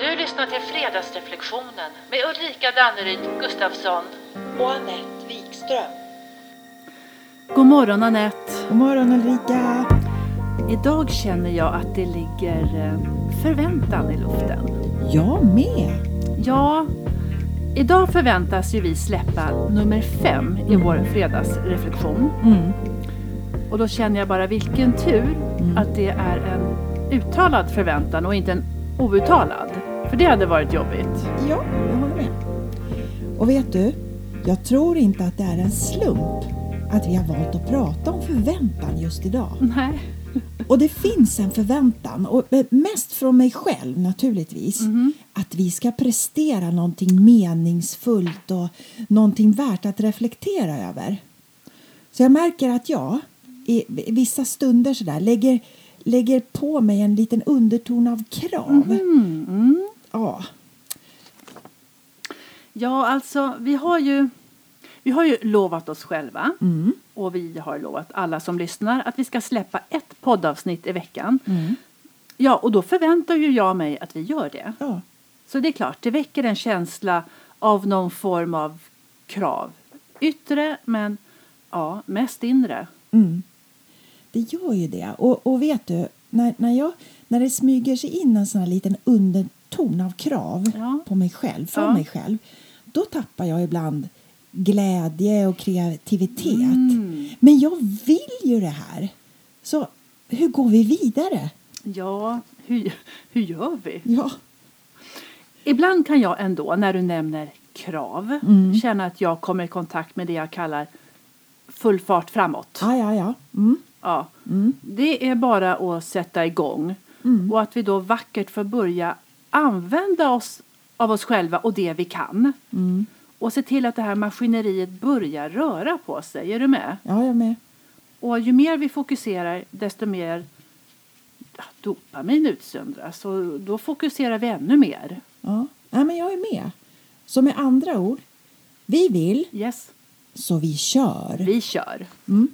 Du lyssnar till Fredagsreflektionen med Ulrika Danneryd Gustafsson. och Anette Wikström. God morgon Anette. God morgon Ulrika! Idag känner jag att det ligger eh, förväntan i luften. Jag med! Ja, idag förväntas ju vi släppa nummer fem i vår fredagsreflektion. Mm. Och då känner jag bara vilken tur att det är en uttalad förväntan och inte en outtalad. För det hade varit jobbigt. Ja, jag håller med. Och vet du, jag tror inte att det är en slump att vi har valt att prata om förväntan just idag. Nej. Och det finns en förväntan, och eh, mest från mig själv naturligtvis, att vi ska prestera någonting meningsfullt och någonting värt att reflektera över. Så jag märker att jag i vissa stunder sådär lägger, lägger på mig en liten underton av krav. Mm. Ja, Ja, alltså vi har ju, vi har ju lovat oss själva mm. och vi har lovat alla som lyssnar att vi ska släppa ett poddavsnitt i veckan. Mm. Ja, och då förväntar ju jag mig att vi gör det. ja. Så det är klart, det väcker en känsla av någon form av krav. Yttre, men ja, mest inre. Mm. Det gör ju det. Och, och vet du, när, när, jag, när det smyger sig in en sån här liten underton av krav Ja. på mig själv, för Ja. mig själv, då tappar jag ibland glädje och kreativitet. Mm. Men jag vill ju det här. Så hur går vi vidare? Ja, hur, hur gör vi? Ja, Ibland kan jag ändå, när du nämner krav, Mm. känna att jag kommer i kontakt med det jag kallar full fart framåt. ja, ja. ja. Mm. Ja. Mm. Det är bara att sätta igång Mm. och att vi då vackert får börja använda oss av oss själva och det vi kan. Mm. Och se till att det här maskineriet börjar röra på sig. Är du med? Ja, jag är med. Och ju mer vi fokuserar desto mer dopamin utsöndras och då fokuserar vi ännu mer. Ja. ja, men jag är med. Så med andra ord, vi vill, Yes, så vi kör. vi kör. Mm.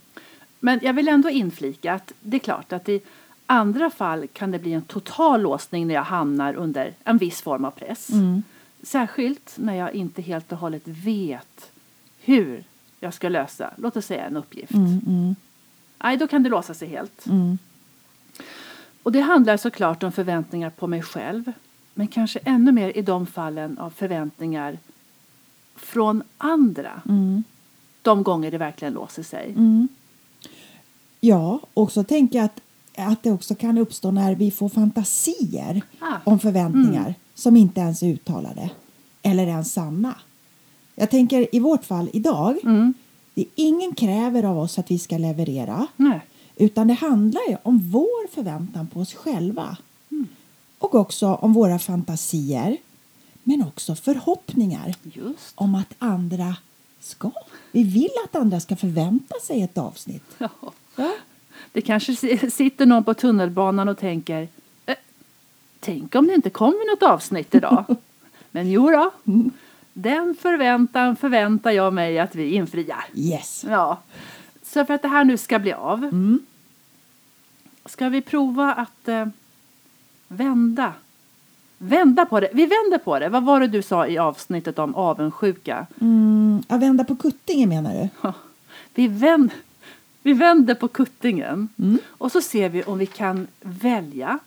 Men jag vill ändå inflika att det är klart att i andra fall kan det bli en total låsning när jag hamnar under en viss form av press. Mm. Särskilt när jag inte helt och hållet vet hur jag ska lösa, låt oss säga en uppgift. Mm, mm, Nej, då kan det låsa sig helt. mm. Och det handlar såklart om förväntningar på mig själv. Men kanske ännu mer i de fallen av förväntningar från andra. Mm. De gånger det verkligen låser sig. Mm. Ja, och så tänker jag att, att det också kan uppstå när vi får fantasier Ah. om förväntningar som inte ens är uttalade eller ens sanna. Jag tänker i vårt fall idag, Mm. det är ingen kräver av oss att vi ska leverera Nej. utan det handlar ju om vår förväntan på oss själva och också om våra fantasier men också förhoppningar Just. om att andra ska. Vi vill att andra ska förvänta sig ett avsnitt. Ja. Det kanske si- sitter någon på tunnelbanan och tänker eh, Tänk om det inte kommer något avsnitt idag. Men jo då, den förväntan förväntar jag mig att vi infriar. Yes. Ja. Så för att det här nu ska bli av Mm. ska vi prova att eh, vända. Vända på det. Vi vänder på det. Vad var det du sa i avsnittet om avundsjuka? Mm, att vända på kuttingen menar du? Vi, vänd, vi vänder på kuttingen Mm. och så ser vi om vi kan välja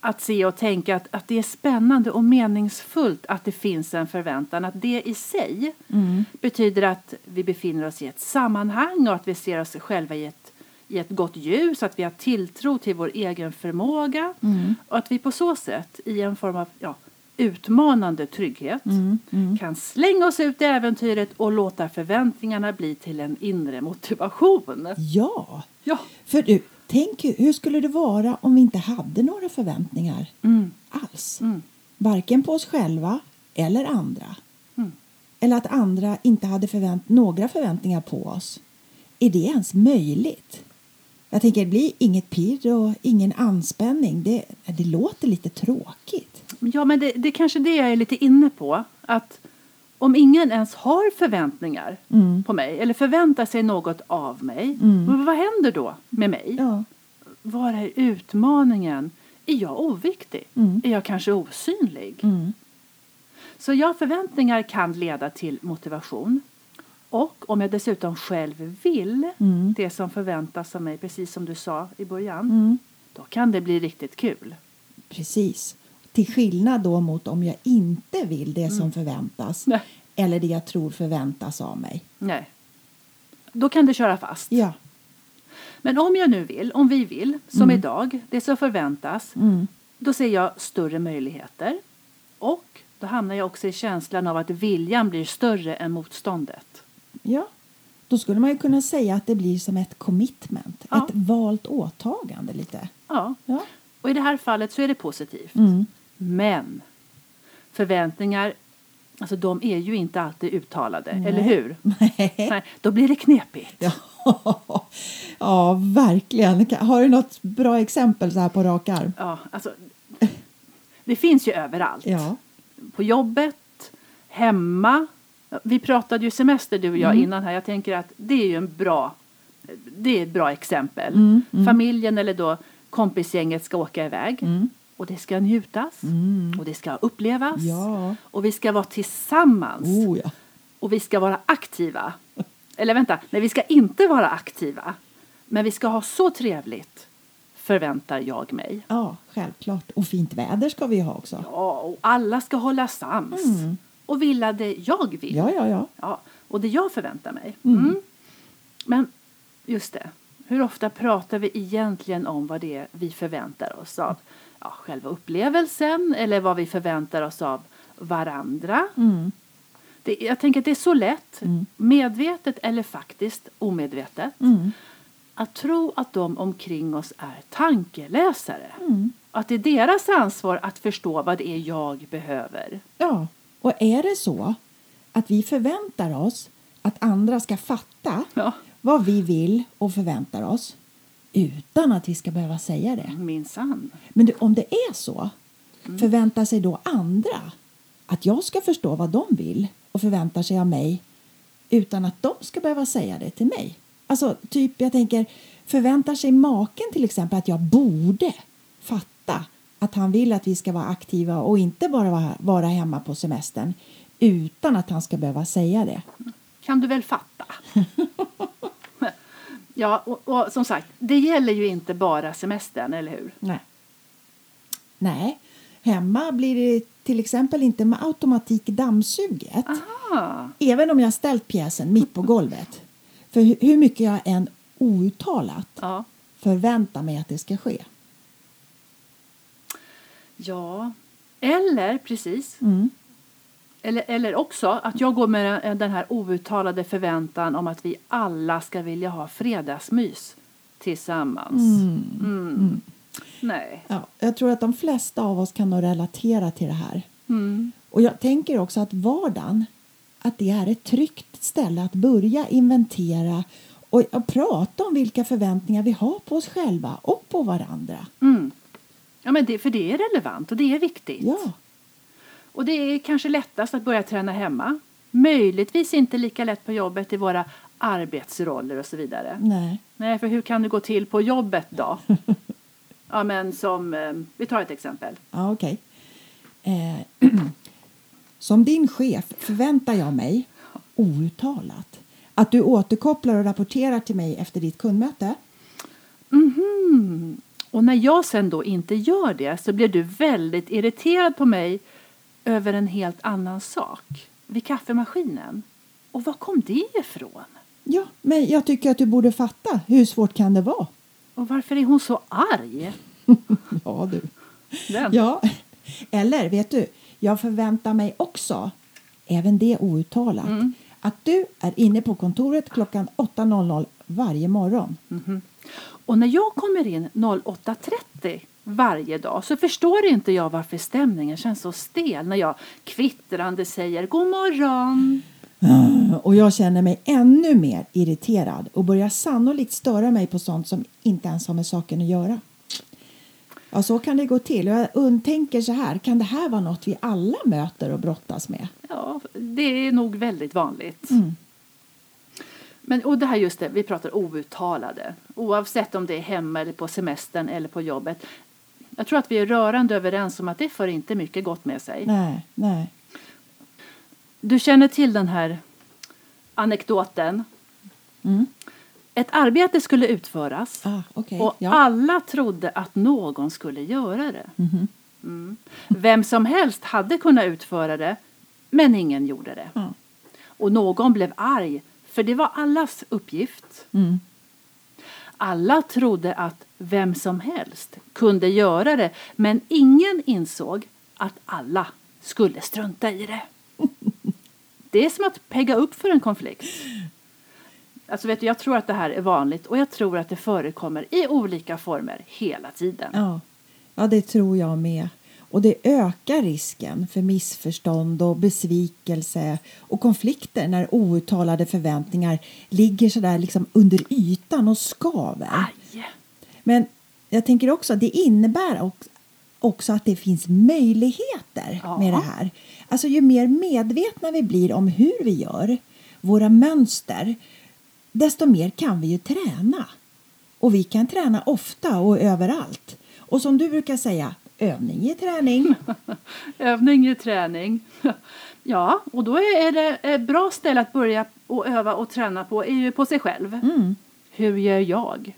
att se och tänka att, att det är spännande och meningsfullt att det finns en förväntan. Att det i sig Mm. betyder att vi befinner oss i ett sammanhang och att vi ser oss själva i ett, i ett gott ljus, att vi har tilltro till vår egen förmåga Mm. och att vi på så sätt i en form av ja, utmanande trygghet Mm. Mm. kan slänga oss ut i äventyret och låta förväntningarna bli till en inre motivation. Ja, Ja. för du, tänk hur- skulle det vara om vi inte hade några förväntningar Mm. alls? Mm. Varken på oss själva eller andra. Mm. Eller att andra inte hade förvänt några förväntningar på oss. Är det ens möjligt? Jag tänker, det blir inget pirr och ingen anspänning. Det, det låter lite tråkigt. Ja, men det, det är kanske det jag är lite inne på. Att om ingen ens har förväntningar Mm. på mig eller förväntar sig något av mig, Mm. vad händer då med mig? Ja. Var är utmaningen? Är jag oviktig? Mm. Är jag kanske osynlig? Mm. Så ja, förväntningar kan leda till motivation. Och om jag dessutom själv vill Mm. det som förväntas av mig, precis som du sa i början, Mm. då kan det bli riktigt kul. Precis. Till skillnad då mot om jag inte vill det som förväntas Nej. eller det jag tror förväntas av mig. Nej. Då kan det köra fast. Ja. Men om jag nu vill, om vi vill, som idag, det som förväntas, Mm. då ser jag större möjligheter. Och då hamnar jag också i känslan av att viljan blir större än motståndet. ja. Då skulle man ju kunna säga att det blir som ett commitment, Ja. ett valt åtagande lite. Ja, Ja. och i det här fallet så är det positivt. Mm. Men förväntningar, alltså de är ju inte alltid uttalade, Nej. eller hur? Nej. Nej, då blir det knepigt. Ja. ja, verkligen. Har du något bra exempel så här på rak arm? Ja, alltså, det finns ju överallt. Ja. På jobbet, hemma. Vi pratade ju semester du och jag Mm. innan här. Jag tänker att det är ju en bra, det är ett bra exempel. Mm, mm. Familjen eller då kompisgänget ska åka iväg. Mm. Och det ska njutas. Mm. Och det ska upplevas. Ja. Och vi ska vara tillsammans. Oh, ja. Och vi ska vara aktiva. Eller vänta, nej vi ska inte vara aktiva. Men vi ska ha så trevligt, förväntar jag mig. ja, självklart. Och fint väder ska vi ha också. Ja, och alla ska hålla sams. Mm. Och vilja det jag vill. Ja, ja, ja. Ja, och det jag förväntar mig. Mm. Mm. Men just det, hur ofta pratar vi egentligen om vad det är vi förväntar oss av ja, själva upplevelsen eller vad vi förväntar oss av varandra? Mm. Det, jag tänker att det är så lätt, Mm. medvetet eller faktiskt omedvetet, Mm. att tro att de omkring oss är tankeläsare. Mm. Att det är deras ansvar att förstå vad det är jag behöver. Ja, och är det så att vi förväntar oss att andra ska fatta Ja, vad vi vill och förväntar oss utan att vi ska behöva säga det. minsann. Men du, om det är så, förväntar sig då andra att jag ska förstå vad de vill och förväntar sig av mig utan att de ska behöva säga det till mig? Alltså, typ, jag tänker, förväntar sig maken till exempel att jag borde fatta att han vill att vi ska vara aktiva och inte bara vara, vara hemma på semestern utan att han ska behöva säga det? kan du väl fatta. ja, och, och som sagt, det gäller ju inte bara semestern, eller hur? Nej. Nej, hemma blir det till exempel inte med automatik dammsuget. Aha. Även om jag ställt pjäsen mitt på golvet. För hu- hur mycket jag än outtalat Ja. förväntar mig att det ska ske. ja, eller precis, Mm. Eller, eller också att jag går med den- här outtalade förväntan om att vi alla ska vilja ha fredagsmys tillsammans. Mm. Nej. Ja, jag tror att de flesta av oss kan nog relatera till det här. Mm. Och jag tänker också att vardagen, att det är ett tryggt ställe att börja inventera och, och prata om vilka förväntningar vi har på oss själva och på varandra. Mm. Ja, men det, för det är relevant och det är viktigt. Ja, Och det är kanske lättast att börja träna hemma. Möjligtvis inte lika lätt på jobbet i våra arbetsroller och så vidare. nej. Nej, för hur kan det gå till på jobbet då? ja, men som, eh, vi tar ett exempel. Ja, okej. Eh, som din chef förväntar jag mig, outtalat, att du återkopplar och rapporterar till mig efter ditt kundmöte. Mhm. Och när jag sen då inte gör det så blir du väldigt irriterad på mig över en helt annan sak. Vid kaffemaskinen. Och var kom det ifrån? Ja, men jag tycker att du borde fatta. Hur svårt kan det vara? Och varför är hon så arg? Ja, du. Den. Ja, eller vet du, jag förväntar mig också, även det outtalat, Mm. att du är inne på kontoret klockan 8.00 varje morgon. Och när jag kommer in 08.30 varje dag så förstår inte jag varför stämningen känns så stel när jag kvittrande säger god morgon. Och jag känner mig ännu mer irriterad och börjar sannolikt störa mig på sånt som inte ens har med saken att göra. Ja, så kan det gå till. Jag und- tänker så här, kan det här vara något vi alla möter och brottas med? Ja, det är nog väldigt vanligt. Mm. Men, och det här just det, vi pratar outtalade. Oavsett om det är hemma eller på semestern eller på jobbet. Jag tror att vi är rörande överens om att det för inte mycket gott med sig. Nej, nej. Du känner till den här anekdoten. Mm. Ett arbete skulle utföras Ah, okej. och Ja. alla trodde att någon skulle göra det. Mhm. Mm. Vem som helst hade kunnat utföra det, men ingen gjorde det. Och någon blev arg, för det var allas uppgift. Alla trodde att vem som helst kunde göra det, men ingen insåg att alla skulle strunta i det. Det är som att pegga upp för en konflikt. Alltså vet du, jag tror att det här är vanligt och jag tror att det förekommer i olika former hela tiden. Ja. ja, det tror jag med. Och det ökar risken för missförstånd och besvikelse och konflikter när outtalade förväntningar ligger sådär liksom under ytan och skaver. Aj! Men jag tänker också att det innebär också att det finns möjligheter Ja. med det här. Alltså ju mer medvetna vi blir om hur vi gör, våra mönster, desto mer kan vi ju träna. Och vi kan träna ofta och överallt. Och som du brukar säga, övning är träning. Övning är träning. Ja, och då är det ett bra ställe att börja och öva och träna på är ju på sig själv. Mm. Hur gör jag?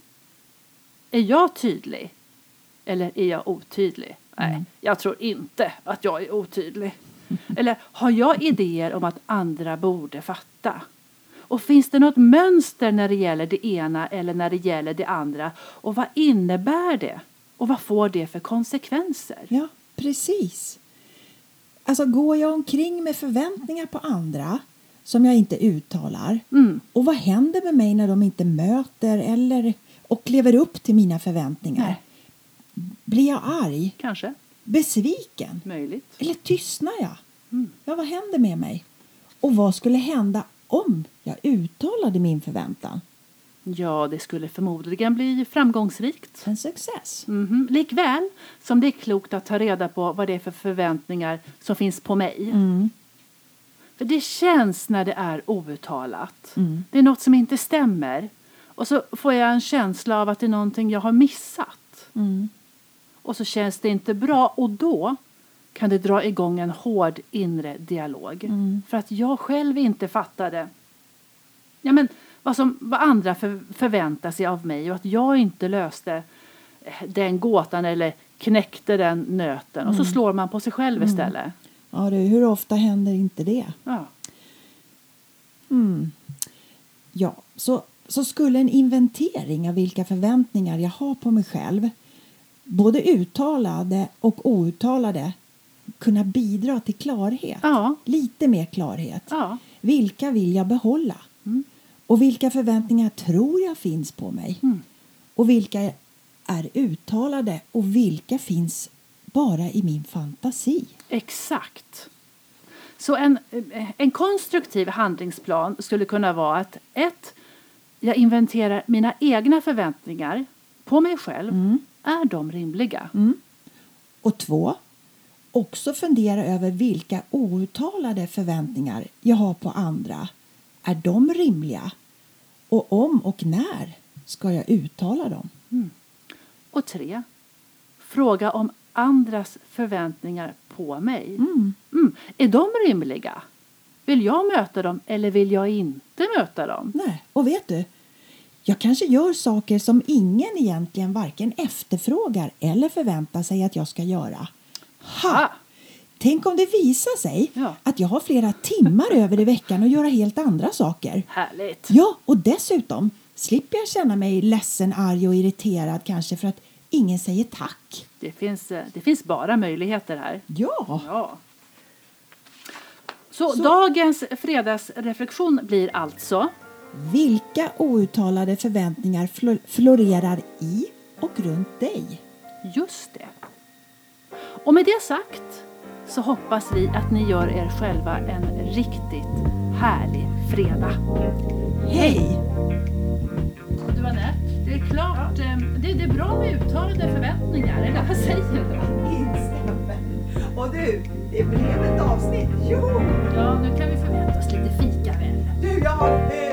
Är jag tydlig? Eller är jag otydlig? Nej, jag tror inte att jag är otydlig. Eller har jag idéer om att andra borde fatta? Och finns det något mönster när det gäller det ena eller när det gäller det andra? Och vad innebär det? Och vad får det för konsekvenser? Ja, precis. Alltså går jag omkring med förväntningar på andra som jag inte uttalar? Mm. Och vad händer med mig när de inte möter eller och lever upp till mina förväntningar? Nej. Blir jag arg? Kanske, Besviken? möjligt. Eller tystnar jag? Mm. Ja, vad händer med mig? Och vad skulle hända om jag uttalade min förväntan? Ja, det skulle förmodligen bli framgångsrikt. En success. Mhm. Likväl som det är klokt att ta reda på vad det är för förväntningar som finns på mig. Mm. För det känns när det är outtalat. Mm. Det är något som inte stämmer. Och så får jag en känsla av att det är någonting jag har missat. Mm. Och så känns det inte bra och då kan det dra igång en hård inre dialog. Mm. För att jag själv inte fattade ja, men, vad, som, vad andra för, förväntar sig av mig och att jag inte löste eh, den gåtan eller knäckte den nöten. Och så slår man på sig själv istället. Ja, du, hur ofta händer inte det? Ja. Mm. Ja, så, så skulle en inventering av vilka förväntningar jag har på mig själv, både uttalade och outtalade, kunna bidra till klarhet. Ja. Lite mer klarhet. ja. Vilka vill jag behålla? Mm. Och vilka förväntningar tror jag finns på mig? Mm. Och vilka är uttalade och vilka finns bara i min fantasi? Exakt. Så en, eh, en konstruktiv handlingsplan skulle kunna vara att ett, Jag inventerar mina egna förväntningar på mig själv. Mm. Är de rimliga? Och två, också fundera över vilka outtalade förväntningar jag har på andra. Är de rimliga? Och om och när ska jag uttala dem? Och tre, fråga om andras förväntningar på mig. Mm. Mm. Är de rimliga? Vill jag möta dem eller vill jag inte möta dem? Nej, och vet du? Jag kanske gör saker som ingen egentligen varken efterfrågar eller förväntar sig att jag ska göra. Ha! Ah, Tänk om det visar sig Ja. att jag har flera timmar över i veckan att göra helt andra saker. härligt. Ja, och dessutom slipper jag känna mig ledsen, arg och irriterad kanske för att ingen säger tack. Det finns, eh, det finns bara möjligheter här. Ja, Ja. Så, Så- dagens fredagsreflektion blir alltså vilka outtalade förväntningar flo- florerar i och runt dig? just det. Och med det sagt så hoppas vi att ni gör er själva en riktigt härlig fredag. Hej! Du Anette, det är klart, eh, det, det är bra med uttalade förväntningar, eller vad säger du? Instämmer. Och du, det blev ett avsnitt. Joho! Ja, nu kan vi förvänta oss lite fika väl. Du, jag har höga